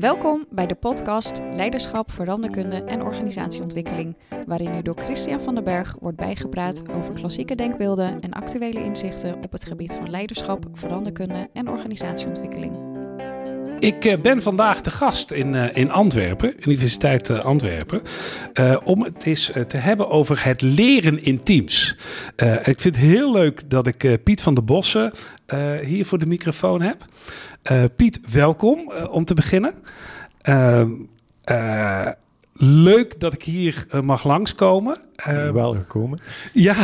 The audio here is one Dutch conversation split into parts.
Welkom bij de podcast Leiderschap, Veranderkunde en Organisatieontwikkeling, waarin u door Christian van den Berg wordt bijgepraat over klassieke denkbeelden en actuele inzichten op het gebied van leiderschap, veranderkunde en organisatieontwikkeling. Ik eh, ben vandaag te gast in, uh, in Antwerpen, Universiteit uh, Antwerpen, om het eens te hebben over het leren in teams. ik vind het heel leuk dat ik Piet van der Bossen hier voor de microfoon heb. Piet, welkom om te beginnen. Ehm, leuk dat ik hier mag langskomen. Uh, wel gekomen. Ja,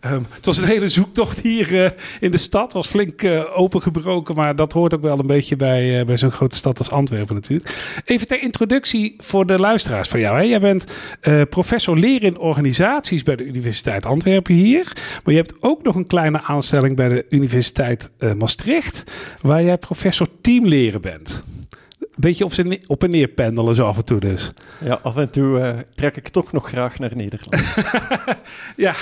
um, het was een hele zoektocht hier uh, in de stad. Het was flink uh, opengebroken, maar dat hoort ook wel een beetje bij, bij zo'n grote stad als Antwerpen natuurlijk. Even ter introductie voor de luisteraars van jou. Hè. Jij bent professor leren in organisaties bij de Universiteit Antwerpen hier. Maar je hebt ook nog een kleine aanstelling bij de Universiteit Maastricht, waar jij professor teamleren bent beetje op, zijn, op en neer pendelen zo af en toe dus. Ja, af en toe uh, trek ik toch nog graag naar Nederland. ja,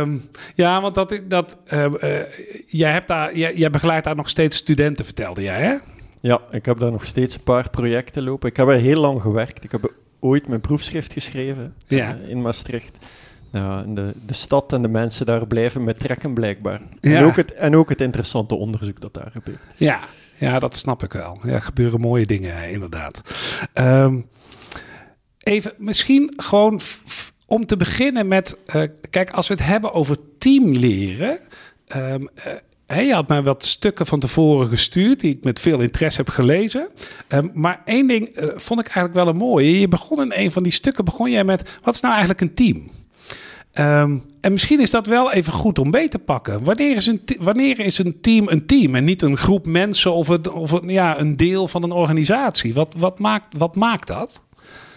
um, ja, want dat, dat, uh, uh, jij, hebt daar, jij, jij begeleidt daar nog steeds studenten, vertelde jij hè? Ja, ik heb daar nog steeds een paar projecten lopen. Ik heb er heel lang gewerkt. Ik heb ooit mijn proefschrift geschreven ja. in Maastricht. En de, de stad en de mensen daar blijven met trekken blijkbaar. Ja. En, ook het, en ook het interessante onderzoek dat daar gebeurt. Ja, ja, dat snap ik wel. Ja, gebeuren mooie dingen, inderdaad. Um, even, misschien gewoon om te beginnen met... Uh, kijk, als we het hebben over teamleren... Um, uh, je had mij wat stukken van tevoren gestuurd, die ik met veel interesse heb gelezen. Um, maar één ding uh, vond ik eigenlijk wel een mooie. Je begon in een van die stukken, begon jij met, wat is nou eigenlijk een team? Um, en misschien is dat wel even goed om mee te pakken. Wanneer is, een wanneer is een team een team en niet een groep mensen of, of ja, een deel van een organisatie? Wat, wat, maakt, wat maakt dat?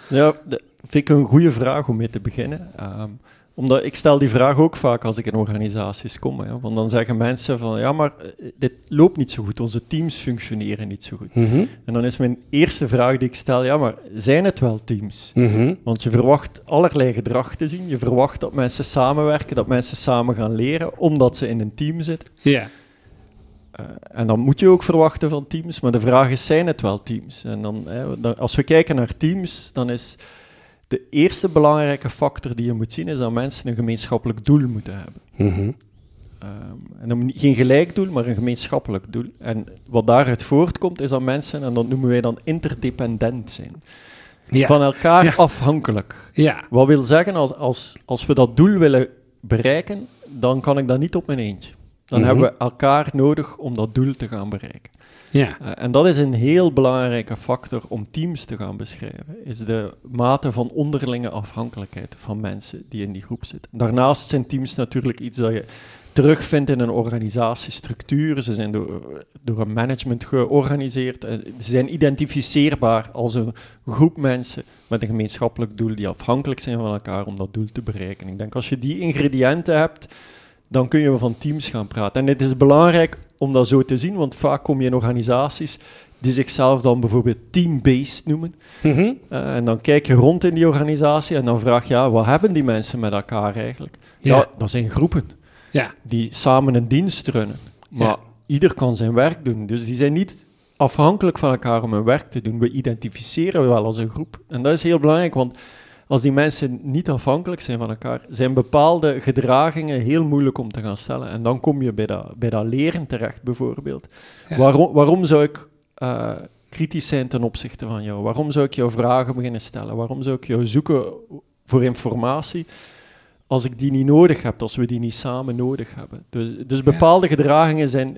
Ja, dat vind ik een goede vraag om mee te beginnen. Um, omdat ik stel die vraag ook vaak als ik in organisaties kom. Hè, want dan zeggen mensen van, ja, maar eh, dit loopt niet zo goed. Onze teams functioneren niet zo goed. Mm -hmm. En dan is mijn eerste vraag die ik stel, ja, maar zijn het wel teams? Mm -hmm. Want je verwacht allerlei gedrag te zien. Je verwacht dat mensen samenwerken, dat mensen samen gaan leren, omdat ze in een team zitten. Ja. Yeah. Uh, en dan moet je ook verwachten van teams. Maar de vraag is, zijn het wel teams? En dan, hè, dan als we kijken naar teams, dan is de eerste belangrijke factor die je moet zien is dat mensen een gemeenschappelijk doel moeten hebben. Mm -hmm. um, en dan geen gelijk doel, maar een gemeenschappelijk doel. En wat daaruit voortkomt is dat mensen, en dat noemen wij dan interdependent zijn. Ja. Van elkaar ja. afhankelijk. Ja. Wat wil zeggen, als, als, als we dat doel willen bereiken, dan kan ik dat niet op mijn eentje. Dan Mhm. hebben we elkaar nodig om dat doel te gaan bereiken. Ja. Uh, en dat is een heel belangrijke factor om teams te gaan beschrijven, is de mate van onderlinge afhankelijkheid van mensen die in die groep zitten. Daarnaast zijn teams natuurlijk iets dat je terugvindt in een organisatiestructuur. Ze zijn door, een management georganiseerd. Uh, ze zijn identificeerbaar als een groep mensen met een gemeenschappelijk doel die afhankelijk zijn van elkaar om dat doel te bereiken. Ik denk als je die ingrediënten hebt, dan kun je van teams gaan praten. En het is belangrijk om dat zo te zien, want vaak kom je in organisaties die zichzelf dan bijvoorbeeld team-based noemen. Mm -hmm. uh, en dan kijk je rond in die organisatie en dan vraag je, ja, wat hebben die mensen met elkaar eigenlijk? Ja. Ja, dat zijn groepen Ja. die samen een dienst runnen. Maar Ja. ieder kan zijn werk doen, dus die zijn niet afhankelijk van elkaar om hun werk te doen. We identificeren wel als een groep. En dat is heel belangrijk, want als die mensen niet afhankelijk zijn van elkaar, zijn bepaalde gedragingen heel moeilijk om te gaan stellen. En dan kom je bij dat, bij dat leren terecht, bijvoorbeeld. Ja. Waarom, waarom zou ik uh, kritisch zijn ten opzichte van jou? Waarom zou ik jou vragen beginnen stellen? Waarom zou ik jou zoeken voor informatie als ik die niet nodig heb, als we die niet samen nodig hebben? Dus, dus bepaalde ja. gedragingen zijn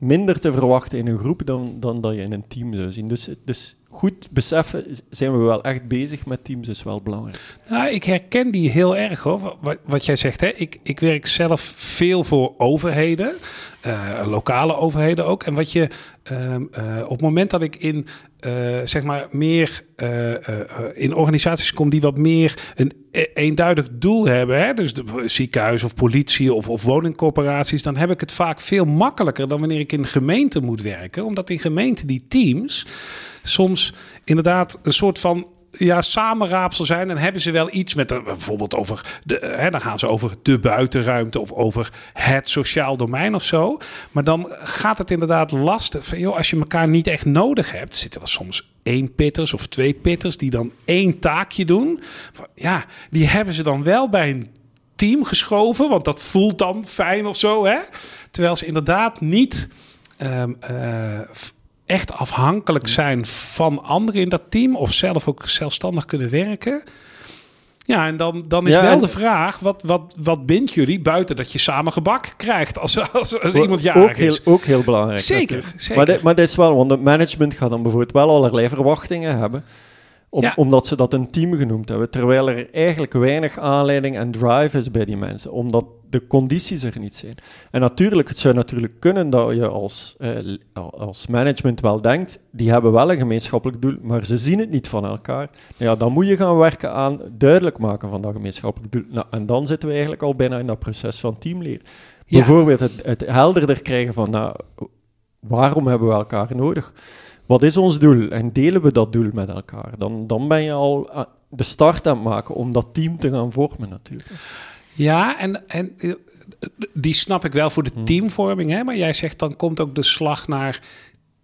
minder te verwachten in een groep dan, dan dat je in een team zou zien. Dus, dus goed beseffen, zijn we wel echt bezig met teams, is wel belangrijk. Nou, ik herken die heel erg hoor, wat, jij zegt. Hè? Ik, ik werk zelf veel voor overheden, uh, lokale overheden ook. En wat je uh, uh, op het moment dat ik in, uh, zeg maar, meer in organisaties kom die wat meer een eenduidig doel hebben, hè? dus de, ziekenhuis of politie of, of woningcorporaties, dan heb ik het vaak veel makkelijker dan wanneer ik in gemeenten moet werken. Omdat in gemeenten die teams soms inderdaad een soort van ja, samenraapsel zijn, dan hebben ze wel iets met bijvoorbeeld over de, hè, dan gaan ze over de buitenruimte of over het sociaal domein of zo. Maar dan gaat het inderdaad lastig. Van, joh, als je elkaar niet echt nodig hebt, zitten er soms één pitters of twee pitters die dan één taakje doen. Ja, die hebben ze dan wel bij een team geschoven, want dat voelt dan fijn of zo, hè? Terwijl ze inderdaad niet um, uh, echt afhankelijk zijn van anderen in dat team of zelf ook zelfstandig kunnen werken. Ja, en dan, dan is wel de vraag, wat, wat, wat bindt jullie buiten dat je samen gebak krijgt als, als, als iemand jarig ook heel, is? Ook heel belangrijk. Zeker, zeker. Maar, dit, maar dit is wel, want het management gaat dan bijvoorbeeld wel allerlei verwachtingen hebben. Om, Ja. Omdat ze dat een team genoemd hebben. Terwijl er eigenlijk weinig aanleiding en drive is bij die mensen. Omdat de condities er niet zijn. En natuurlijk, het zou natuurlijk kunnen dat je als, eh, als management wel denkt, die hebben wel een gemeenschappelijk doel, maar ze zien het niet van elkaar. Nou Ja, dan moet je gaan werken aan duidelijk maken van dat gemeenschappelijk doel. Nou, en dan zitten we eigenlijk al bijna in dat proces van teamleren. Ja. Bijvoorbeeld het, het helderder krijgen van, nou, waarom hebben we elkaar nodig? Wat is ons doel? En delen we dat doel met elkaar? Dan, dan ben je al ah, de start aan het maken om dat team te gaan vormen natuurlijk. Ja, en, en eh, die snap ik wel voor de teamvorming, hè? maar jij zegt dan komt ook de slag naar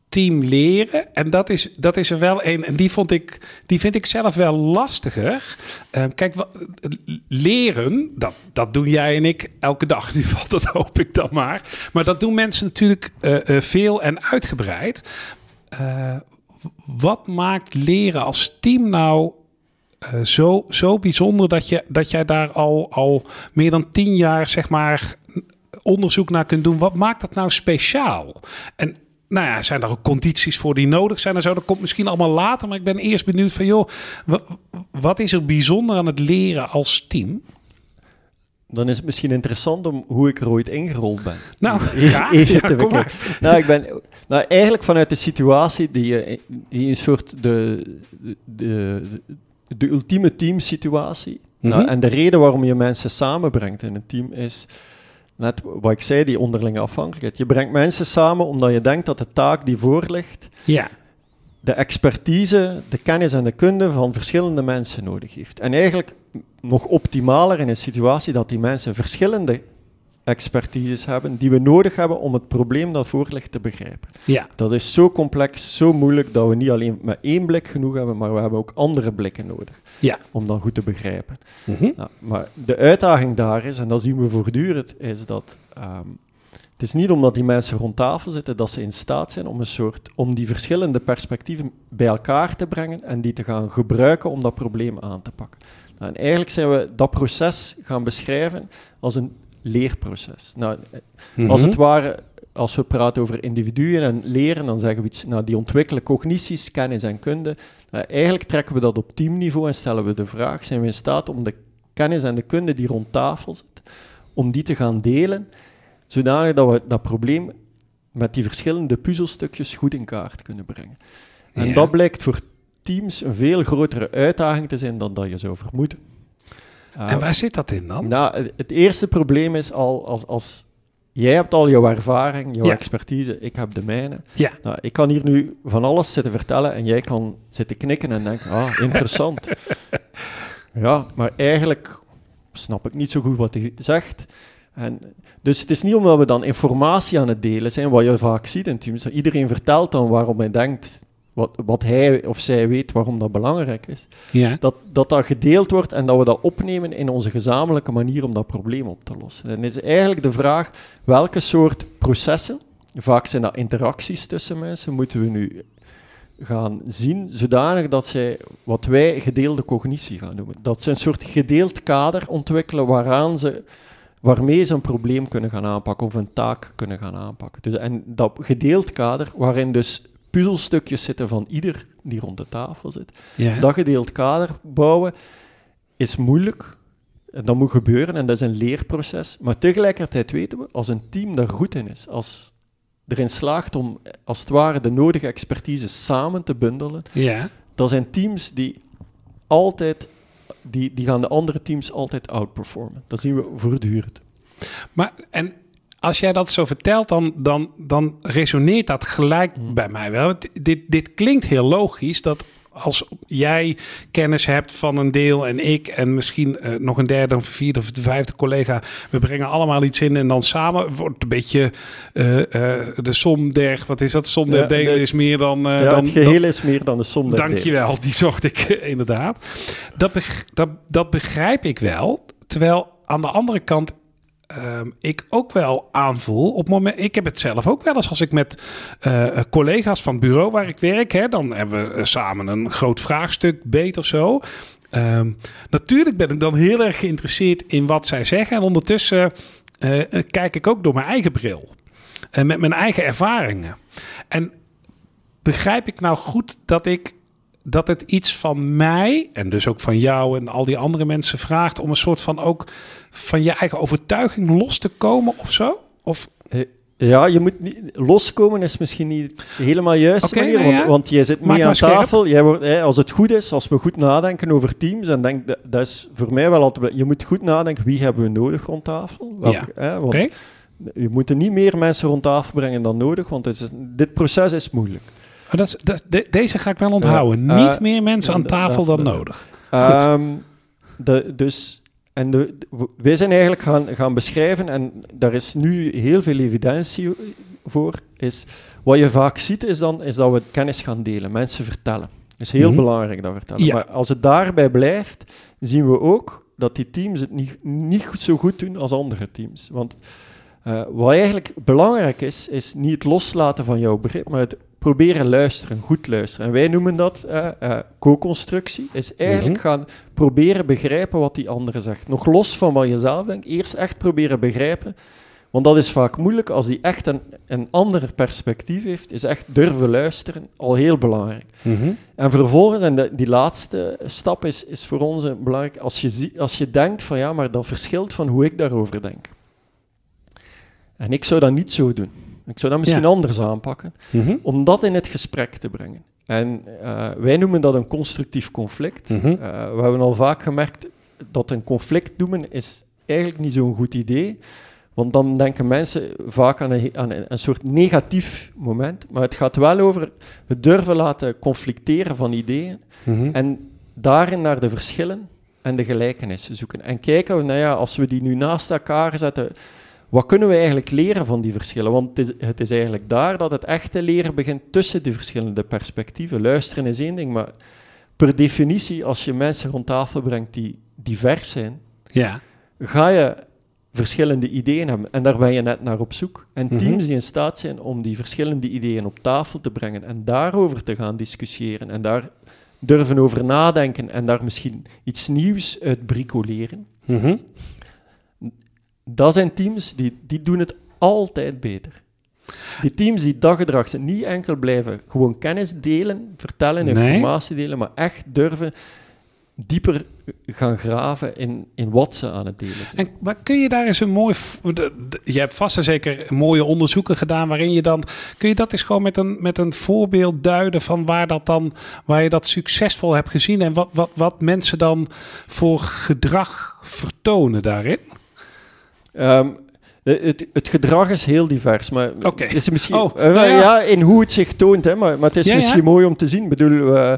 team leren. En dat is, dat is er wel een. En die, vond ik, die vind ik zelf wel lastiger. Ehm, kijk, wa- leren, dat, dat doen jij en ik elke dag. In ieder geval, dat hoop ik dan maar. Maar dat doen mensen natuurlijk eh, eh, veel en uitgebreid. Eh, wat maakt leren als team nou eh, zo, zo bijzonder dat, je, dat jij daar al, al meer dan tien jaar zeg maar, onderzoek naar kunt doen? Wat maakt dat nou speciaal? En nou ja, zijn er ook condities voor die nodig zijn en zo? Dat komt misschien allemaal later, maar ik ben eerst benieuwd van joh, wa- wat is er bijzonder aan het leren als team? Dan is het misschien interessant om hoe ik er ooit ingerold ben. Nou, ja, kom maar. Nou, ik ben nou, eigenlijk vanuit de situatie die, je- die een soort de, de, de, ultieme teamsituatie. nou, Mhm. en de reden waarom je mensen samenbrengt in een team is net wat ik zei, die onderlinge afhankelijkheid. Je brengt mensen samen omdat je denkt dat de taak die voor ligt Ja, de expertise, de kennis en de kunde van verschillende mensen nodig heeft. En eigenlijk nog optimaler in een situatie dat die mensen verschillende expertises hebben die we nodig hebben om het probleem dat voor ligt te begrijpen. ja, Dat is zo complex, zo moeilijk dat we niet alleen met één blik genoeg hebben, maar we hebben ook andere blikken nodig ja. om dat goed te begrijpen. Mhm. Nou, maar de uitdaging daar is, en dat zien we voortdurend, is dat ehm, het is niet omdat die mensen rond tafel zitten dat ze in staat zijn om een soort om die verschillende perspectieven bij elkaar te brengen en die te gaan gebruiken om dat probleem aan te pakken. Nou, en eigenlijk zijn we dat proces gaan beschrijven als een leerproces. Nou, als Mhm. het ware, als we praten over individuen en leren, dan zeggen we iets, nou, die ontwikkelen cognities, kennis en kunde. Nou, eigenlijk trekken we dat op teamniveau en stellen we de vraag, zijn we in staat om de kennis en de kunde die rond tafel zit, om die te gaan delen, zodanig dat we dat probleem met die verschillende puzzelstukjes goed in kaart kunnen brengen. En dat blijkt voor teams een veel grotere uitdaging te zijn dan dat je zou vermoeden. En Uh, waar zit dat in dan? nou, het, eerste probleem is al als, als jij hebt al jouw ervaring, jouw Ja. expertise, ik heb de mijne. Ja. Nou, ik kan hier nu van alles zitten vertellen en jij kan zitten knikken en denken, ah, interessant. ja, maar eigenlijk snap ik niet zo goed wat hij zegt. En dus het is niet omdat we dan informatie aan het delen zijn, wat je vaak ziet in teams. Iedereen vertelt dan waarom hij denkt, wat, wat hij of zij weet waarom dat belangrijk is Ja. dat, dat dat gedeeld wordt en dat we dat opnemen in onze gezamenlijke manier om dat probleem op te lossen. En is eigenlijk de vraag, welke soort processen, vaak zijn dat interacties tussen mensen, moeten we nu gaan zien, zodanig dat zij wat wij gedeelde cognitie gaan noemen. Dat ze een soort gedeeld kader ontwikkelen waaraan ze, waarmee ze een probleem kunnen gaan aanpakken of een taak kunnen gaan aanpakken. Dus, en dat gedeeld kader, waarin dus puzzelstukjes zitten van ieder die rond de tafel zit, Ja. dat gedeeld kader bouwen is moeilijk. En dat moet gebeuren en dat is een leerproces. Maar tegelijkertijd weten we, als een team daar goed in is, als erin slaagt om als het ware de nodige expertise samen te bundelen, ja. dat zijn teams die altijd, die, die gaan de andere teams altijd outperformen. Dat zien we voortdurend. Maar en als jij dat zo vertelt, dan, dan, dan resoneert dat gelijk Hmm. bij mij wel. Dit, dit klinkt heel logisch dat als jij kennis hebt van een deel en ik en misschien uh, nog een derde of vierde of de vijfde collega, we brengen allemaal iets in en dan samen wordt een beetje uh, uh, de som der, wat is dat? Som der ja, delen is meer dan... ja, dan, het geheel is meer dan de som der Dankjewel, die zocht ik inderdaad. Dat, beg dat, dat begrijp ik wel, terwijl aan de andere kant um, ik ook wel aanvoel. Op moment, ik heb het zelf ook wel eens als ik met uh, collega's van het bureau waar ik werk, hè, dan hebben we samen een groot vraagstuk beet of zo. Um, natuurlijk ben ik dan heel erg geïnteresseerd in wat zij zeggen. En ondertussen uh, kijk ik ook door mijn eigen bril. En met mijn eigen ervaringen. En begrijp ik nou goed dat ik dat het iets van mij en dus ook van jou en al die andere mensen vraagt om een soort van ook van je eigen overtuiging los te komen of zo? Of... Eh, ja, je moet niet, loskomen is misschien niet helemaal juist okay, manier, want, ja. want jij zit mee aan tafel. Jij wordt, als het goed is, als we goed nadenken over teams, en denk dat, dat is voor mij wel altijd. Je moet goed nadenken wie hebben we nodig rond tafel. Ja. want okay. Je moet er niet meer mensen rond tafel brengen dan nodig, want is, dit proces is moeilijk. Maar dat is, dat, de, deze ga ik wel onthouden. Niet meer mensen aan tafel dan nodig. Um, de, dus, en de, wij zijn eigenlijk gaan, gaan beschrijven, en daar is nu heel veel evidentie voor, is wat je vaak ziet, is, dan, is dat we kennis gaan delen, mensen vertellen. Het is heel mm -hmm. belangrijk dat vertellen. Ja. Maar als het daarbij blijft, zien we ook dat die teams het niet, niet zo goed doen als andere teams. Want uh, wat eigenlijk belangrijk is, is niet het loslaten van jouw begrip, maar het proberen luisteren, goed luisteren. En wij noemen dat uh, uh, co-constructie. Is eigenlijk mm -hmm. gaan proberen begrijpen wat die andere zegt. Nog los van wat je zelf denkt, eerst echt proberen begrijpen. Want dat is vaak moeilijk als die echt een, een ander perspectief heeft, is echt durven luisteren al heel belangrijk. Mm -hmm. En vervolgens, en de, die laatste stap is, is voor ons belangrijk, als je, zie, als je denkt van ja, maar dat verschilt van hoe ik daarover denk. En ik zou dat niet zo doen. Ik zou dat misschien ja. anders aanpakken, mm -hmm. om dat in het gesprek te brengen. En uh, wij noemen dat een constructief conflict. Mhm. Mm -hmm. uh, we hebben al vaak gemerkt dat een conflict noemen is eigenlijk niet zo'n goed idee. Want dan denken mensen vaak aan een, aan een, soort negatief moment. Maar het gaat wel over het durven laten conflicteren van ideeën. Mhm. Mm -hmm. En daarin naar de verschillen en de gelijkenissen zoeken. En kijken, nou ja, als we die nu naast elkaar zetten wat kunnen we eigenlijk leren van die verschillen? Want het is, het is, eigenlijk daar dat het echte leren begint tussen die verschillende perspectieven. Luisteren is één ding, maar per definitie, als je mensen rond tafel brengt die divers zijn, ja. ga je verschillende ideeën hebben. En daar ben je net naar op zoek. En teams mm -hmm. die in staat zijn om die verschillende ideeën op tafel te brengen en daarover te gaan discussiëren en daar durven over nadenken en daar misschien iets nieuws uit bricoleren. Mm -hmm dat zijn teams die, die doen het altijd beter. Die teams die dat gedrag zijn, niet enkel blijven gewoon kennis delen, vertellen, nee. informatie delen, maar echt durven dieper gaan graven in, in wat ze aan het delen zijn. En, maar kun je daar eens een mooi... Je hebt vast en zeker mooie onderzoeken gedaan waarin je dan... Kun je dat eens gewoon met een, met een voorbeeld duiden van waar, dat dan, waar je dat succesvol hebt gezien en wat, wat, wat mensen dan voor gedrag vertonen daarin? Um, het, het, gedrag is heel divers, maar okay. is misschien, oh, uh, nou ja. ja. in hoe het zich toont, hè, maar, maar het is ja, misschien ja. mooi om te zien. Ik bedoel, uh,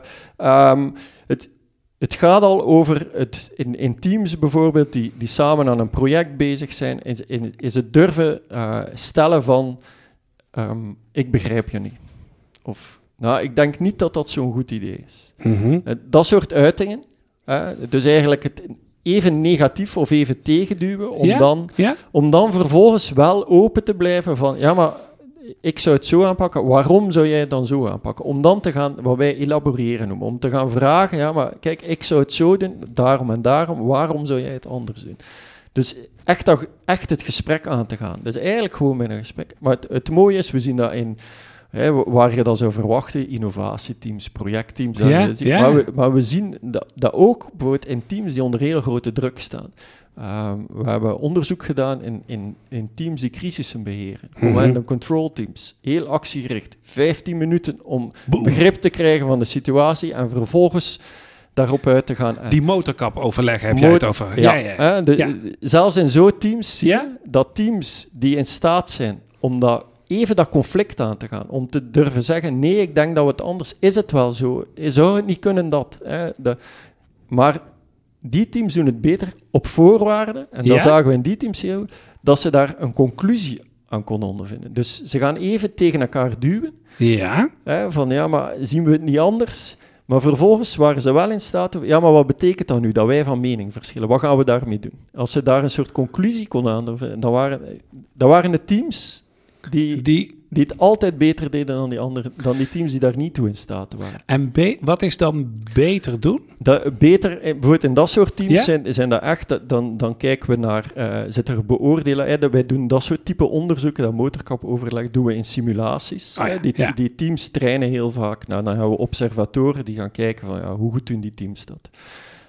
um, het, het gaat al over het, in, in teams bijvoorbeeld, die, die samen aan een project bezig zijn, is, in, is het durven uh, stellen van, um, ik begrijp je niet. Of, nou, ik denk niet dat dat zo'n goed idee is. Mm -hmm. dat soort uitingen, dus eigenlijk het even negatief of even tegenduwen, om, ja? Dan, ja? om dan vervolgens wel open te blijven van, ja, maar ik zou het zo aanpakken, waarom zou jij het dan zo aanpakken? Om dan te gaan, wat wij elaboreren noemen, om te gaan vragen, ja, maar kijk, ik zou het zo doen, daarom en daarom, waarom zou jij het anders doen? Dus echt, echt het gesprek aan te gaan. Dus eigenlijk gewoon met een gesprek. Maar het, het mooie is, we zien dat in Hè, waar je dat zou verwachten, innovatieteams, projectteams. Ja, ja. Maar, we, maar, we, zien dat, dat, ook bijvoorbeeld in teams die onder heel grote druk staan. Um, we hebben onderzoek gedaan in, in, in teams die crisissen beheren, mm -hmm. control teams, heel actiegericht, 15 minuten om Boom. begrip te krijgen van de situatie en vervolgens daarop uit te gaan. Die motorkap overleggen heb je het over. Ja, ja, ja. De, ja. zelfs in zo'n teams zie je dat teams die in staat zijn om dat even dat conflict aan te gaan. Om te durven zeggen, nee, ik denk dat we het anders... Is het wel zo? Zou het niet kunnen dat? Hè? De, maar die teams doen het beter op voorwaarde, en dat Ja? zagen we in die teams heel goed, dat ze daar een conclusie aan konden ondervinden. Dus ze gaan even tegen elkaar duwen, Ja. hè, van ja, maar zien we het niet anders? Maar vervolgens waren ze wel in staat, ja, maar wat betekent dat nu, dat wij van mening verschillen? Wat gaan we daarmee doen? Als ze daar een soort conclusie konden aan dan waren, dan waren de teams die, Die, die het altijd beter deden dan die, andere, dan die teams die daar niet toe in staat waren. en wat is dan beter doen? Dat, beter, eh, bijvoorbeeld in dat soort teams Ja? zijn, zijn dat echt, dan, dan kijken we naar, eh zit er beoordelen, hè, dat wij doen dat soort type onderzoeken, dat motorkapoverleg doen we in simulaties. Ah ja, die, ja. die teams trainen heel vaak, nou, dan hebben we observatoren die gaan kijken van ja, hoe goed doen die teams dat.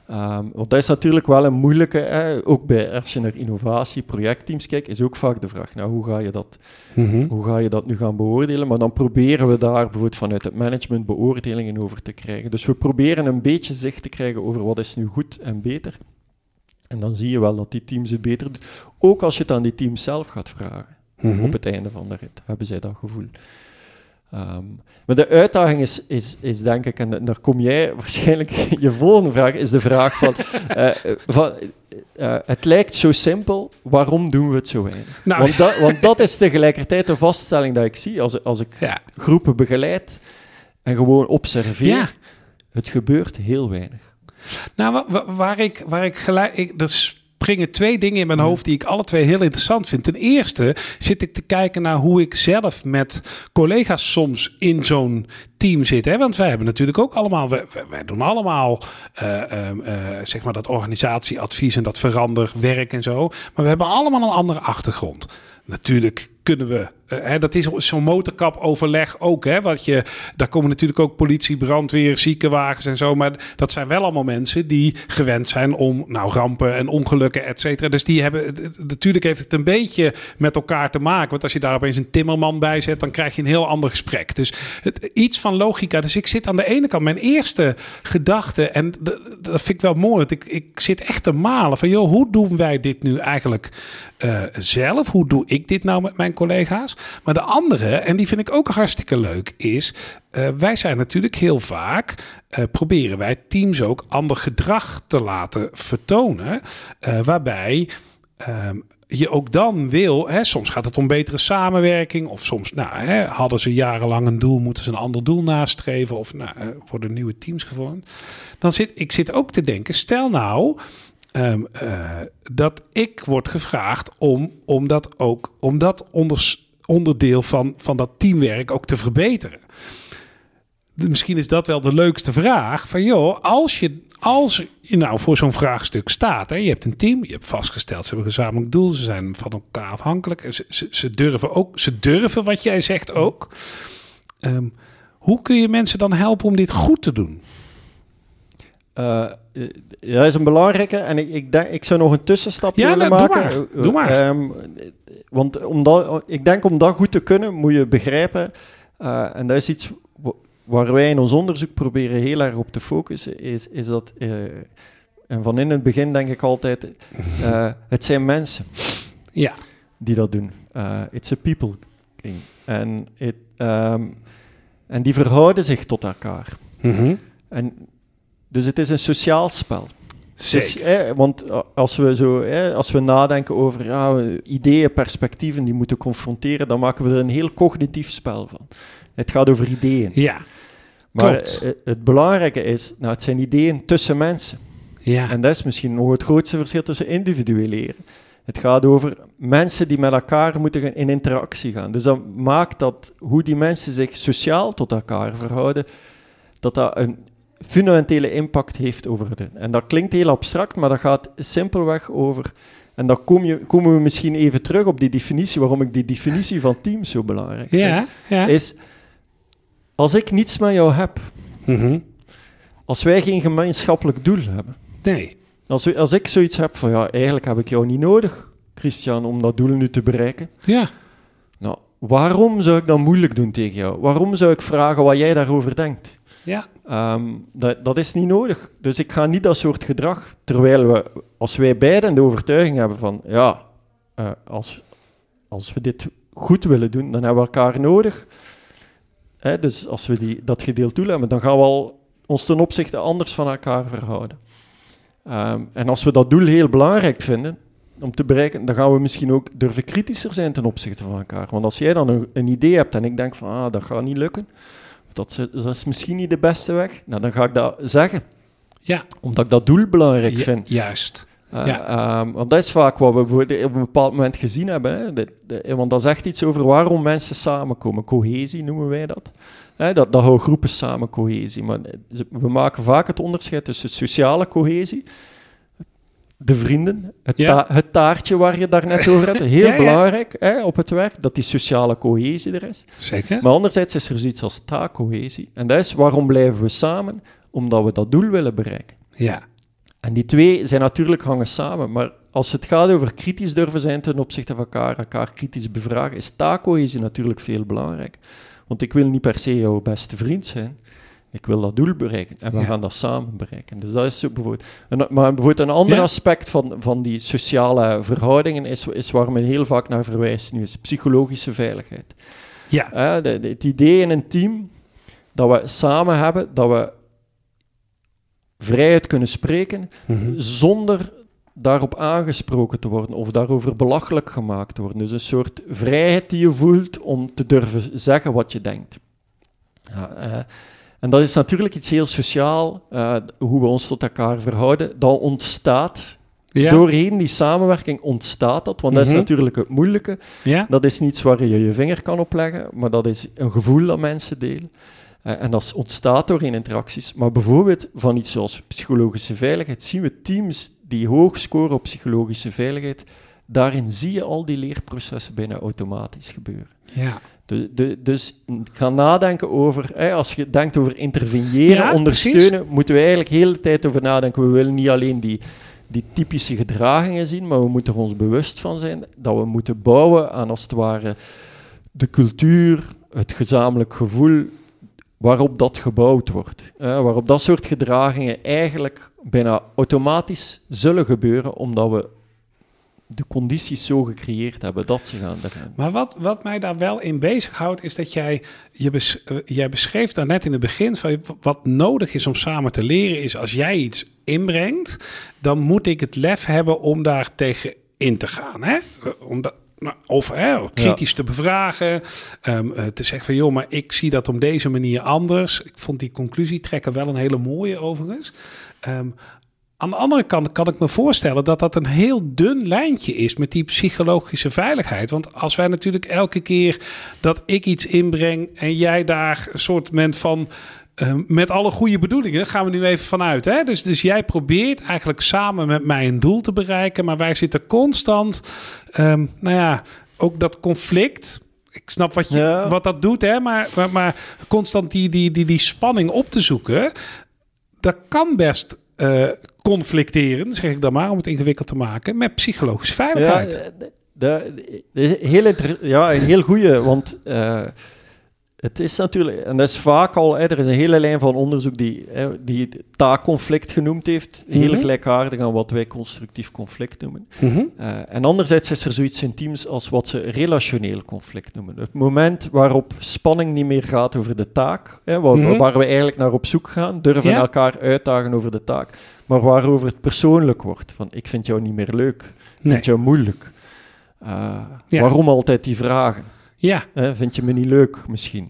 Ehm, want dat is natuurlijk wel een moeilijke, hè, ook bij, als je naar innovatie, projectteams kijkt, is ook vaak de vraag, nou, hoe ga je dat Mhm. hoe ga je dat nu gaan beoordelen? Maar dan proberen we daar bijvoorbeeld vanuit het management beoordelingen over te krijgen. Dus we proberen een beetje zicht te krijgen over wat is nu goed en beter. En dan zie je wel dat die teams het beter doen. Ook als je het aan die teams zelf gaat vragen. Mhm. Op het einde van de rit hebben zij dat gevoel. Ehm, maar de uitdaging is, is, is denk ik, en daar kom jij waarschijnlijk, je volgende vraag is de vraag van, eh, van eh, het lijkt zo simpel, waarom doen we het zo weinig? Nou, want, dat, want dat is tegelijkertijd de vaststelling dat ik zie als, als ik ja. groepen begeleid en gewoon observeer. Ja. Het gebeurt heel weinig. Nou, wa- wa- waar ik, waar ik gelijk. Ik, er springen twee dingen in mijn hoofd die ik alle twee heel interessant vind. Ten eerste zit ik te kijken naar hoe ik zelf met collega's soms in zo'n team zit. Hè? Want wij hebben natuurlijk ook allemaal. Wij, doen allemaal. eh, ehm, eh, zeg maar dat organisatieadvies en dat veranderwerk en zo. Maar we hebben allemaal een andere achtergrond. Natuurlijk kunnen we. Eh, dat is zo'n motorkapoverleg ook. Hè, wat je, daar komen natuurlijk ook politie, brandweer, ziekenwagens en zo. Maar dat zijn wel allemaal mensen die gewend zijn om nou, rampen en ongelukken, et cetera. Dus die hebben. Natuurlijk heeft het een beetje met elkaar te maken. Want als je daar opeens een timmerman bij zet, dan krijg je een heel ander gesprek. Dus het, iets van logica. Dus ik zit aan de ene kant, mijn eerste gedachte, en dat vind ik wel mooi. Want ik, ik zit echt te malen van, joh, hoe doen wij dit nu eigenlijk eh, zelf? Hoe doe ik dit nou met mijn collega's? Maar de andere, en die vind ik ook hartstikke leuk, is eh, wij zijn natuurlijk heel vaak, eh, proberen wij teams ook ander gedrag te laten vertonen, eh, waarbij ehm, je ook dan wil, hè, soms gaat het om betere samenwerking, of soms nou, hè, hadden ze jarenlang een doel, moeten ze een ander doel nastreven, of nou, worden nieuwe teams gevormd. Dan zit ik zit ook te denken, stel nou ehm, eh, dat ik word gevraagd om, om dat ook, om dat onders- onderdeel van, van dat teamwerk ook te verbeteren. Misschien is dat wel de leukste vraag. Van joh, als je, als je nou voor zo'n vraagstuk staat. Hè, je hebt een team, je hebt vastgesteld, ze hebben een gezamenlijk doel. Ze zijn van elkaar afhankelijk. en Ze, ze, ze durven ook, ze durven wat jij zegt ook. Ehm, hoe kun je mensen dan helpen om dit goed te doen? Eh, dat is een belangrijke. En ik, ik, denk, ik zou nog een tussenstap Ja, willen nou, doe maken. maar. Doe maar. ehm, want om dat, ik denk om dat goed te kunnen, moet je begrijpen. eh, en dat is iets wa- waar wij in ons onderzoek proberen heel erg op te focussen. Is, is dat. eh, en van in het begin denk ik altijd. eh, het zijn mensen Ja, die dat doen. It's a people thing. En, it, ehm, en die verhouden zich tot elkaar. Mhm. En, dus het is een sociaal spel. Zeker. Dus, want a- als we, zo, als we nadenken over ja, ideeën, perspectieven die moeten confronteren, dan maken we er een heel cognitief spel van. Het gaat over ideeën. ja, Maar klopt. eh, het belangrijke is, nou, het zijn ideeën tussen mensen. ja. En dat is misschien nog het grootste verschil tussen individueleren. Het gaat over mensen die met elkaar moeten in interactie gaan. Dus dat maakt dat hoe die mensen zich sociaal tot elkaar verhouden, dat dat een fundamentele impact heeft over de. En dat klinkt heel abstract, maar dat gaat simpelweg over. En dan kom je, komen we misschien even terug op die definitie, waarom ik die definitie van team zo belangrijk vind. ja, ja. Is, als ik niets met jou heb, Mhm. als wij geen gemeenschappelijk doel hebben, Nee. als, als ik zoiets heb van, ja, eigenlijk heb ik jou niet nodig, Christian, om dat doel nu te bereiken. Ja. Nou, waarom zou ik dan moeilijk doen tegen jou? Waarom zou ik vragen wat jij daarover denkt? Ja. Ehm, dat, dat is niet nodig. Dus ik ga niet dat soort gedrag, terwijl we, als wij beiden de overtuiging hebben van, ja, eh, als, als we dit goed willen doen, dan hebben we elkaar nodig. Hè, dus als we die, dat gedeeld doel hebben, dan gaan we al ons ten opzichte anders van elkaar verhouden. Ehm, en als we dat doel heel belangrijk vinden om te bereiken, dan gaan we misschien ook durven kritischer zijn ten opzichte van elkaar. Want als jij dan een, een idee hebt en ik denk van, ah, dat gaat niet lukken, dat, is- dat is misschien niet de beste weg, nou, dan ga ik dat zeggen. Ja, Omdat ik dat doel belangrijk vind. juist. Uh, Ja. ehm, want dat is vaak wat we op een bepaald moment gezien hebben. Hè. De- de- want dat zegt iets over waarom mensen samenkomen. Cohesie noemen wij dat. Hè, dat, dat houden groepen samen cohesie. Maar we maken vaak het onderscheid tussen sociale cohesie, de vrienden, het, Ja. ta- het taartje waar je daarnet over had. Heel Ja, ja. belangrijk hè, op het werk, dat die sociale cohesie er is. Zeker. Maar anderzijds is er zoiets als taakcohesie. En dat is waarom blijven we samen? Omdat we dat doel willen bereiken. Ja. En die twee zijn natuurlijk hangen samen, maar als het gaat over kritisch durven zijn ten opzichte van elkaar, elkaar kritisch bevragen, is taakcohesie natuurlijk veel belangrijk. Want ik wil niet per se jouw beste vriend zijn, ik wil dat doel bereiken en we Ja. gaan dat samen bereiken. Dus dat is zo bijvoorbeeld... Een, maar bijvoorbeeld een ander Ja. aspect van, van die sociale verhoudingen is, is waar men heel vaak naar verwijst nu, is psychologische veiligheid. Ja. De- de- het idee in een team dat we samen hebben, dat we vrijheid kunnen spreken, Mhm. zonder daarop aangesproken te worden of daarover belachelijk gemaakt te worden. Dus een soort vrijheid die je voelt om te durven zeggen wat je denkt. Ja, eh, en dat is natuurlijk iets heel sociaal, eh, hoe we ons tot elkaar verhouden. Dat ontstaat, Ja. doorheen die samenwerking ontstaat dat, want dat is Mhm. natuurlijk het moeilijke. ja. Dat is niets waar je je vinger kan opleggen, maar dat is een gevoel dat mensen delen. Eh, en dat ontstaat door in interacties. Maar bijvoorbeeld van iets zoals psychologische veiligheid zien we teams die hoog scoren op psychologische veiligheid. Daarin zie je al die leerprocessen bijna automatisch gebeuren. ja. De, de, dus ga nadenken over, hè, als je denkt over interveneren, Ja, ondersteunen, moeten we eigenlijk de hele tijd over nadenken. We willen niet alleen die, die typische gedragingen zien, maar we moeten er ons bewust van zijn dat we moeten bouwen aan als het ware de cultuur, het gezamenlijk gevoel waarop dat gebouwd wordt. hè, waarop dat soort gedragingen eigenlijk bijna automatisch zullen gebeuren, omdat we de condities zo gecreëerd hebben dat ze gaan. Maar wat, wat mij daar wel in bezighoudt, is dat jij, je bes, eh, jij beschreef daar net in het begin van wat nodig is om samen te leren, is als jij iets inbrengt, dan moet ik het lef hebben om daar tegen in te gaan. Hè? Om dat, nou, of hè, kritisch te bevragen, ehm, eh, te zeggen van joh, maar ik zie dat op deze manier anders. Ik vond die conclusie trekken wel een hele mooie overigens. Ehm, aan de andere kant kan ik me voorstellen dat dat een heel dun lijntje is met die psychologische veiligheid. Want als wij natuurlijk elke keer dat ik iets inbreng en jij daar een soort moment van. eh, met alle goede bedoelingen gaan we nu even vanuit. Hè? Dus, dus jij probeert eigenlijk samen met mij een doel te bereiken. Maar wij zitten constant. ehm, nou ja, ook dat conflict. Ik snap wat, je, Ja. wat dat doet, hè? Maar, maar, maar constant die, die, die, die spanning op te zoeken. Dat kan best eh, conflicteren, zeg ik dan maar, om het ingewikkeld te maken, met psychologische veiligheid. Ja, de, ja, een heel goeie, want eh, het is natuurlijk, en dat is vaak al, hè, er is een hele lijn van onderzoek die, hè, die taakconflict genoemd heeft, heel Mhm. gelijkaardig aan wat wij constructief conflict noemen. Mhm. Eh, en anderzijds is er zoiets in teams als wat ze relationeel conflict noemen. Het moment waarop spanning niet meer gaat over de taak, hè, waar, Mhm. waar we eigenlijk naar op zoek gaan, durven elkaar uitdagen over de taak, maar waarover het persoonlijk wordt. Van, ik vind jou niet meer leuk, ik Nee. vind jou moeilijk. Eh, Ja. Waarom altijd die vragen? Ja, vind je me niet leuk misschien?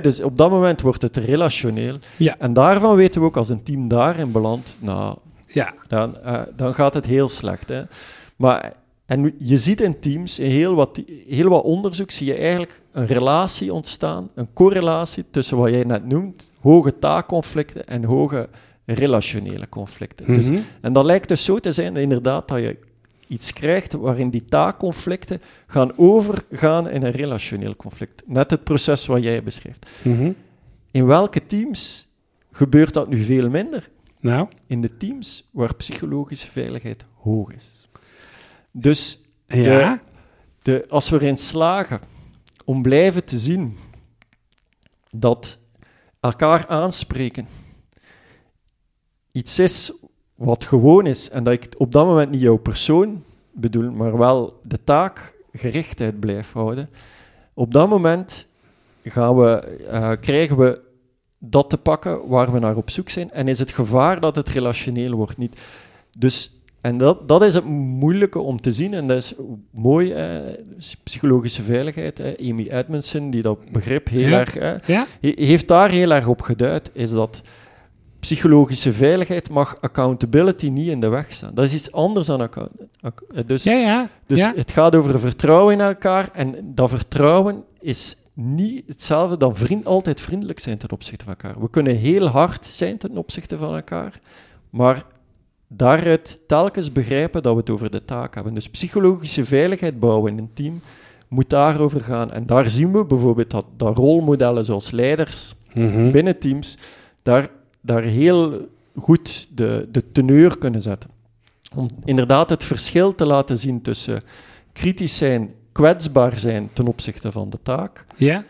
Dus op dat moment wordt het relationeel. Ja. En daarvan weten we ook, als een team daarin belandt, nou, ja, dan, eh, dan gaat het heel slecht. Hè? Maar, en je ziet in teams, in heel wat, heel wat onderzoek, zie je eigenlijk een relatie ontstaan, een correlatie tussen wat jij net noemt, hoge taakconflicten en hoge relationele conflicten. Dus, Mhm. en dat lijkt dus zo te zijn, inderdaad, dat je iets krijgt waarin die taakconflicten gaan overgaan in een relationeel conflict. Net het proces wat jij beschrijft. Mhm. In welke teams gebeurt dat nu veel minder? Nou, in de teams waar psychologische veiligheid hoog is. Dus ja, de, als we erin slagen om blijven te zien dat elkaar aanspreken iets is wat gewoon is en dat ik op dat moment niet jouw persoon bedoel, maar wel de taakgerichtheid blijf houden, Op dat moment gaan we, eh, krijgen we dat te pakken waar we naar op zoek zijn. En is het gevaar dat het relationeel wordt niet. Dus, en dat, dat is het moeilijke om te zien. En dat is mooi, eh, psychologische veiligheid. Eh. Amy Edmondson, die dat begrip heel Ja. erg... eh, Ja? he- heeft daar heel erg op geduid, is dat psychologische veiligheid mag accountability niet in de weg staan. Dat is iets anders dan account. ac- eh, Dus, Ja, ja. dus ja. het gaat over vertrouwen in elkaar en dat vertrouwen is niet hetzelfde dan vriend, altijd vriendelijk zijn ten opzichte van elkaar. We kunnen heel hard zijn ten opzichte van elkaar, maar daaruit telkens begrijpen dat we het over de taak hebben. Dus psychologische veiligheid bouwen in een team moet daarover gaan. En daar zien we bijvoorbeeld dat, dat rolmodellen zoals leiders Mhm. binnen teams daar, daar heel goed de, de teneur kunnen zetten. Om inderdaad het verschil te laten zien tussen kritisch zijn, kwetsbaar zijn ten opzichte van de taak, Ja?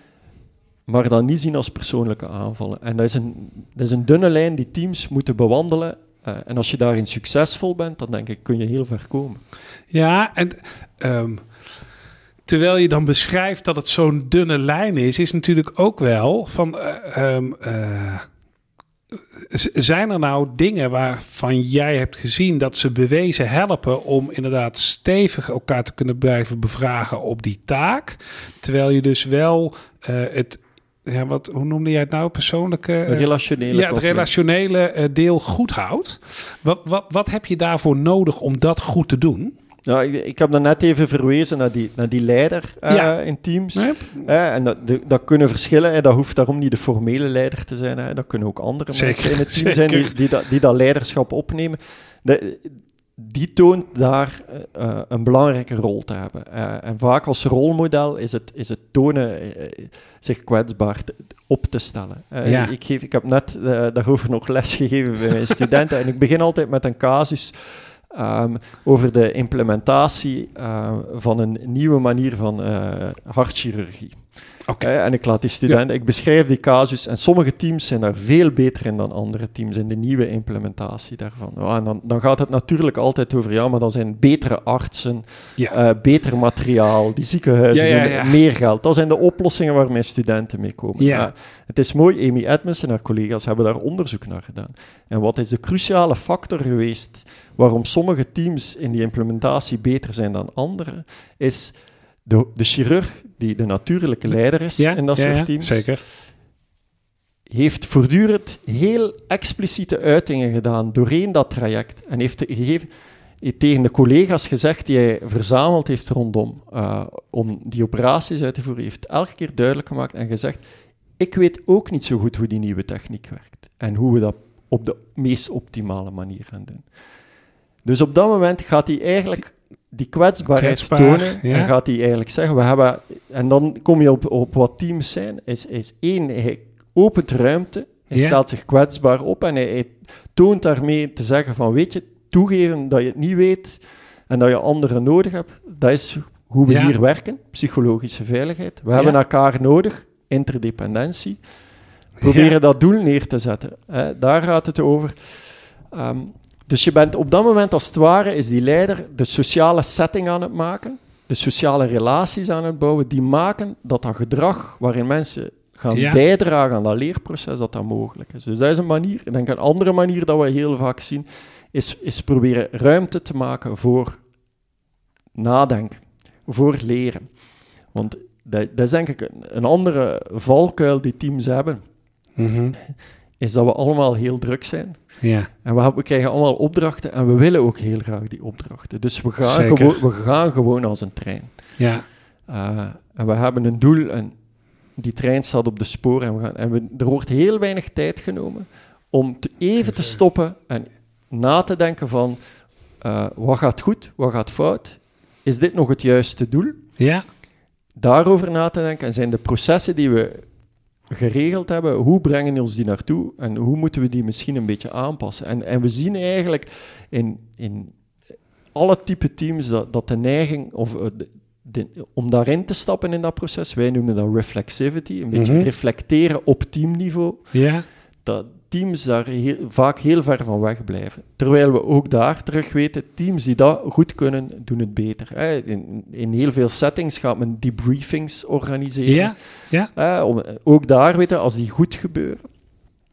maar dan niet zien als persoonlijke aanvallen. En dat is een, dat is een dunne lijn die teams moeten bewandelen. Eh, en als je daarin succesvol bent, dan denk ik, kun je heel ver komen. Ja, en ehm, terwijl je dan beschrijft dat het zo'n dunne lijn is, is natuurlijk ook wel van. eh, ehm, eh, zijn er nou dingen waarvan jij hebt gezien dat ze bewezen helpen om inderdaad stevig elkaar te kunnen blijven bevragen op die taak? Terwijl je dus wel eh, het. Ja, wat, hoe noemde jij het nou? Persoonlijke. eh, Relationele ja, het relationele eh, deel goed houdt. Wat, wat, wat heb je daarvoor nodig om dat goed te doen? Nou, ik, ik heb dan net even verwezen naar die, naar die leider eh, Ja. in teams. Nee? Eh, en dat, de- dat kunnen verschillen. hè. Dat hoeft daarom niet de formele leider te zijn. Hè. Dat kunnen ook andere Zeker, mensen in het team zijn die, die, dat, die dat leiderschap opnemen. De- die toont daar eh, een belangrijke rol te hebben. En vaak als rolmodel is het, is het tonen zich kwetsbaar te- op te stellen. Ja. ik, geef, ik heb net daarover nog les gegeven bij mijn studenten. En ik begin altijd met een casus ehm, over de implementatie eh, van een nieuwe manier van eh, hartchirurgie. En ik laat die studenten, ik beschrijf die casus en sommige teams zijn daar veel beter in dan andere teams in de nieuwe implementatie daarvan. Ja, en dan, dan gaat het natuurlijk altijd over, ja, maar dan zijn betere artsen, Ja. eh, beter materiaal, die ziekenhuizen meer geld. Dat zijn de oplossingen waar mijn studenten mee komen. Het is mooi, Amy Edmonds en haar collega's hebben daar onderzoek naar gedaan. En wat is de cruciale factor geweest waarom sommige teams in die implementatie beter zijn dan andere, is de, de chirurg, die de natuurlijke leider is ja, in dat ja, soort ja, teams, Zeker. heeft voortdurend heel expliciete uitingen gedaan doorheen dat traject en heeft gegeven, tegen de collega's gezegd die hij verzameld heeft rondom eh, om die operaties uit te voeren, heeft elke keer duidelijk gemaakt en gezegd, ik weet ook niet zo goed hoe die nieuwe techniek werkt en hoe we dat op de meest optimale manier gaan doen. Dus op dat moment gaat hij eigenlijk die kwetsbaarheid Kwetsbaar, tonen ja. en gaat hij eigenlijk zeggen, we hebben, en dan kom je op, op wat teams zijn, is, is één, hij opent ruimte, hij Ja. stelt zich kwetsbaar op en hij, hij toont daarmee te zeggen van, weet je, toegeven dat je het niet weet en dat je anderen nodig hebt, dat is hoe we Ja. hier werken, psychologische veiligheid. We hebben elkaar nodig, interdependentie. Proberen dat doel neer te zetten. Hè. Daar gaat het over. Ehm, dus je bent op dat moment, als het ware, is die leider de sociale setting aan het maken, de sociale relaties aan het bouwen, die maken dat dat gedrag waarin mensen gaan Ja. bijdragen aan dat leerproces, dat dat mogelijk is. Dus dat is een manier. Ik denk een andere manier dat we heel vaak zien, is, is proberen ruimte te maken voor nadenken, voor leren. Want dat, dat is denk ik een, een andere valkuil die teams hebben, Mhm. is dat we allemaal heel druk zijn. Ja. En we, krijgen allemaal opdrachten en we willen ook heel graag die opdrachten. Dus we gaan, gewoon, we gaan gewoon als een trein. Ja. Uh, en we hebben een doel en die trein staat op de sporen en, we gaan, en we, er wordt heel weinig tijd genomen om te, even te stoppen en na te denken van uh, wat gaat goed, wat gaat fout, is dit nog het juiste doel? Ja. Daarover na te denken en zijn de processen die we geregeld hebben, hoe brengen ons die naartoe en hoe moeten we die misschien een beetje aanpassen? En, en we zien eigenlijk in, in alle type teams dat, dat de neiging of de, de, om daarin te stappen in dat proces, wij noemen dat reflexivity, een beetje Mhm. reflecteren op teamniveau, Ja. dat teams daar heel- vaak heel ver van weg blijven. Terwijl we ook daar terug weten, teams die dat goed kunnen, doen het beter. Hè. In, in heel veel settings gaat men debriefings organiseren. Ja, ja, Hè, om, ook daar weten, als die goed gebeuren,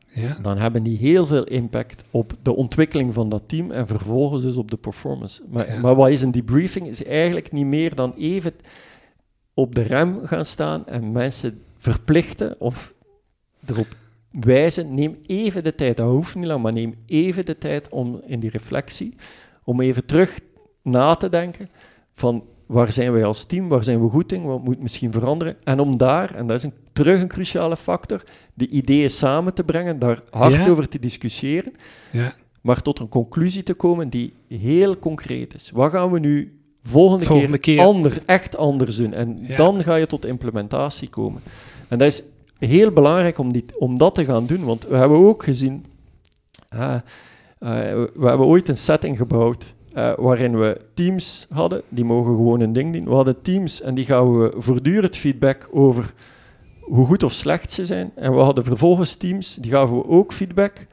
ja. dan hebben die heel veel impact op de ontwikkeling van dat team en vervolgens dus op de performance. Maar, Ja. maar wat is een debriefing? Is eigenlijk niet meer dan even op de rem gaan staan en mensen verplichten of erop wijzen, neem even de tijd, dat hoeft niet lang, maar neem even de tijd om in die reflectie, om even terug na te denken van waar zijn wij als team, waar zijn we goed in, wat moet misschien veranderen, en om daar, en dat is een, terug een cruciale factor, de ideeën samen te brengen, daar hard Ja. over te discussiëren, ja. maar tot een conclusie te komen die heel concreet is. Wat gaan we nu volgende, Volgende keer, keer. Ander, echt anders doen? En Ja. dan ga je tot implementatie komen. En dat is heel belangrijk om, die, om dat te gaan doen, want we hebben ook gezien, eh, eh, we hebben ooit een setting gebouwd eh, waarin we teams hadden, die mogen gewoon een ding doen. We hadden teams en die gaven we voortdurend feedback over hoe goed of slecht ze zijn. En we hadden vervolgens teams, die gaven we ook feedback.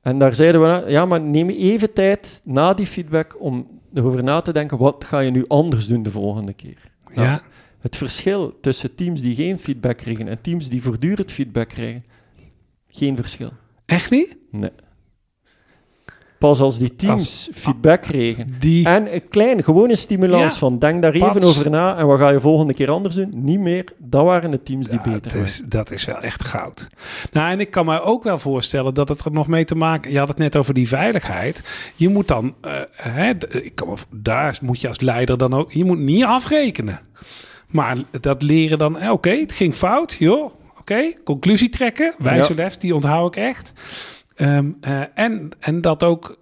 En daar zeiden we, ja, maar neem even tijd na die feedback om erover na te denken, wat ga je nu anders doen de volgende keer? Nou, ja. Het verschil tussen teams die geen feedback krijgen en teams die voortdurend feedback krijgen, geen verschil. Echt niet? Nee. Pas als die teams feedback kregen Die, en een klein, gewone stimulans Ja. van denk daar even Pats. over na en wat ga je volgende keer anders doen? Niet meer. Dat waren de teams die Ja, beter dat waren. is, dat is wel echt goud. Nou, en ik kan me ook wel voorstellen dat het er nog mee te maken... Je had het net over die veiligheid. Je moet dan... eh, hè, ik kan me, daar moet je als leider dan ook... Je moet niet afrekenen. Maar dat leren dan... eh, Oké, het ging fout. Joh, oké. conclusie trekken. Wijze Ja. les, die onthoud ik echt. Ehm, eh, en, en dat ook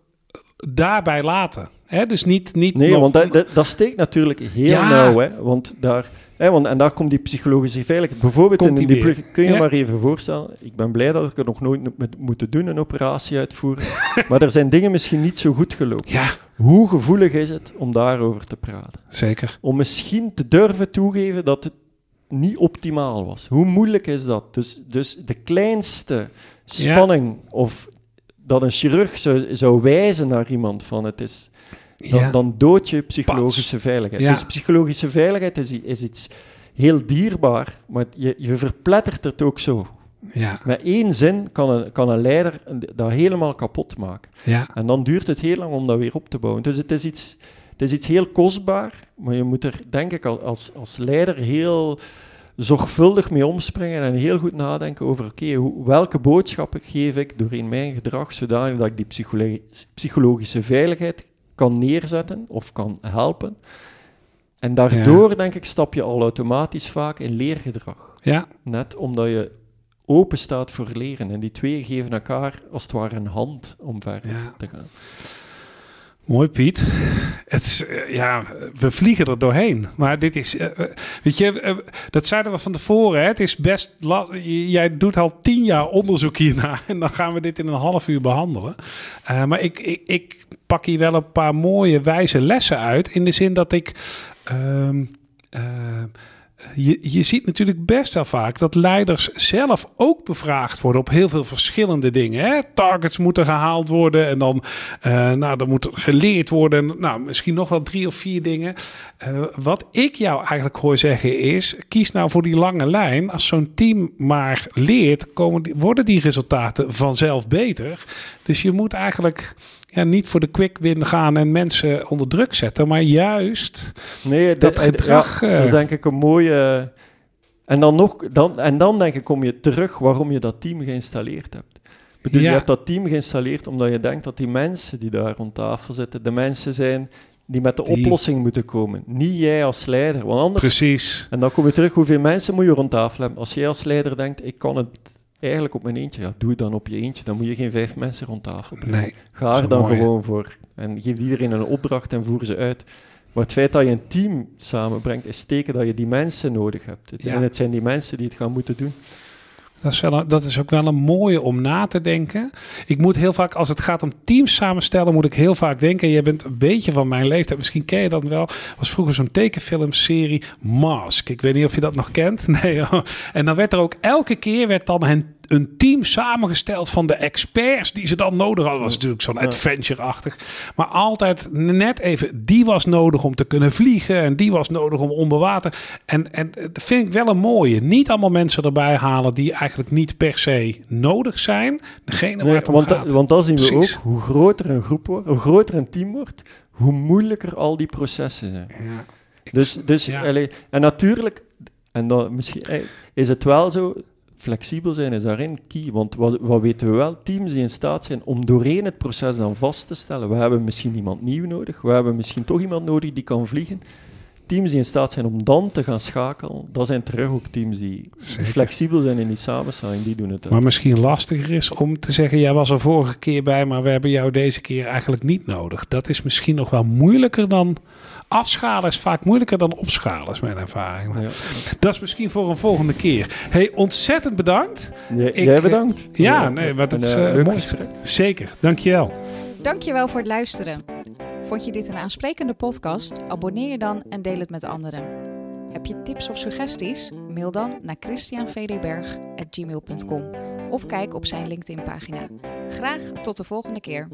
daarbij laten. Hè? Dus niet... niet Nee, nog- want dat, dat, dat steekt natuurlijk heel Ja. nauw. Hè? Want daar, hè, want, en daar komt die psychologische veiligheid. Bijvoorbeeld Komt in die kun je Ja. maar even voorstellen. Ik ben blij dat ik er nog nooit moet moeten doen, een operatie uitvoeren. maar er zijn dingen misschien niet zo goed gelopen. Ja, Hoe gevoelig is het om daarover te praten? zeker. Om misschien te durven toegeven dat het niet optimaal was. Hoe moeilijk is dat? Dus, dus de kleinste spanning of dat een chirurg zou, zou wijzen naar iemand van het is, dan, Ja. dan dood je psychologische veiligheid. Ja. Dus psychologische veiligheid is, is iets heel dierbaar, maar je, je verplettert het ook zo. Ja, Met één zin kan een, kan een leider dat helemaal kapot maken. ja. En dan duurt het heel lang om dat weer op te bouwen. Dus het is iets, het is iets heel kostbaar, maar je moet er, denk ik, al- als, als leider heel zorgvuldig mee omspringen en heel goed nadenken over, oké, welke boodschappen geef ik doorheen mijn gedrag, zodanig dat ik die psycholo- psychologische veiligheid kan neerzetten of kan helpen. En daardoor, denk ik, stap je al automatisch vaak in leergedrag. ja. Net omdat je open staat voor leren. En die twee geven elkaar als het ware een hand om verder Ja. te gaan. Mooi, Piet. Het is, eh, ja, we vliegen er doorheen. Maar dit is, eh, eh, weet je, dat zeiden we van tevoren. Hè? Het is best, jij doet al tien jaar onderzoek hiernaar en dan gaan we dit in een half uur behandelen. Eh, maar ik, ik, ik pak hier wel een paar mooie wijze lessen uit. In de zin dat ik, ehm, eh, je, je ziet natuurlijk best wel vaak dat leiders zelf ook bevraagd worden op heel veel verschillende dingen. Hè? Targets moeten gehaald worden en dan, eh, nou, dan moet er geleerd worden. En, nou, misschien nog wel drie of vier dingen. Eh, wat ik jou eigenlijk hoor zeggen is, kies nou voor die lange lijn. Als zo'n team maar leert, komen worden die resultaten vanzelf beter. Dus je moet eigenlijk ja, niet voor de quick win gaan en mensen onder druk zetten, maar juist Nee, Dat gedrag, Ja, eh. dat is denk ik een mooie... En dan, nog, dan, en dan denk ik, kom je terug waarom je dat team geïnstalleerd hebt. Bedoel, Ja. Je hebt dat team geïnstalleerd omdat je denkt dat die mensen die daar rond tafel zitten, de mensen zijn die met de Die- oplossing moeten komen. Niet jij als leider, want anders... precies. En dan kom je terug, hoeveel mensen moet je rond tafel hebben? Als jij als leider denkt, ik kan het eigenlijk op mijn eentje, ja, doe het dan op je eentje. Dan moet je geen vijf mensen rond tafel brengen. Nee, Ga er dan mooi, gewoon voor. En geef iedereen een opdracht en voer ze uit. Maar het feit dat je een team samenbrengt, is teken dat je die mensen nodig hebt. Het- Ja. En het zijn die mensen die het gaan moeten doen. Dat is, wel een- dat is ook wel een mooie om na te denken. Ik moet heel vaak, als het gaat om teams samenstellen, moet ik heel vaak denken. Je bent een beetje van mijn leeftijd, misschien ken je dat wel. Was vroeger zo'n tekenfilmserie Mask. Ik weet niet of je dat nog kent. Nee. En dan werd er ook elke keer werd dan hen, een team samengesteld van de experts die ze dan nodig hadden. Dat was natuurlijk zo'n adventure-achtig. Maar altijd net even, die was nodig om te kunnen vliegen. En die was nodig om onder water. En, en dat vind ik wel een mooie. Niet allemaal mensen erbij halen die eigenlijk niet per se nodig zijn. Degene waar Nee, het om want, gaat. want dat zien we Precies. ook. Hoe groter een groep wordt, hoe groter een team wordt, hoe moeilijker al die processen zijn. Ja, ik- Dus, dus ja. en natuurlijk, en dan misschien eh, is het wel zo, flexibel zijn is daarin key. Want wat, wat weten we wel? Teams die in staat zijn om doorheen het proces dan vast te stellen. We hebben misschien iemand nieuw nodig, we hebben misschien toch iemand nodig die kan vliegen. Teams die in staat zijn om dan te gaan schakelen, dat zijn terug ook teams die Zeker. flexibel zijn in die samenstelling, die doen het. Maar misschien lastiger is om te zeggen: jij was er vorige keer bij, maar we hebben jou deze keer eigenlijk niet nodig. Dat is misschien nog wel moeilijker dan. Afschalen is vaak moeilijker dan opschalen, is mijn ervaring. Ja. Dat is misschien voor een volgende keer. Hey, ontzettend bedankt. Jij, Ik, jij eh, bedankt. Ja, Ja, nee, maar dat een, is eh, eh, leuk mooi. gesprek. Zeker, dankjewel. Dankjewel voor het luisteren. Vond je dit een aansprekende podcast? Abonneer je dan en deel het met anderen. Heb je tips of suggesties? Mail dan naar christianvdberg.gmail.com of kijk op zijn LinkedIn-pagina. Graag tot de volgende keer.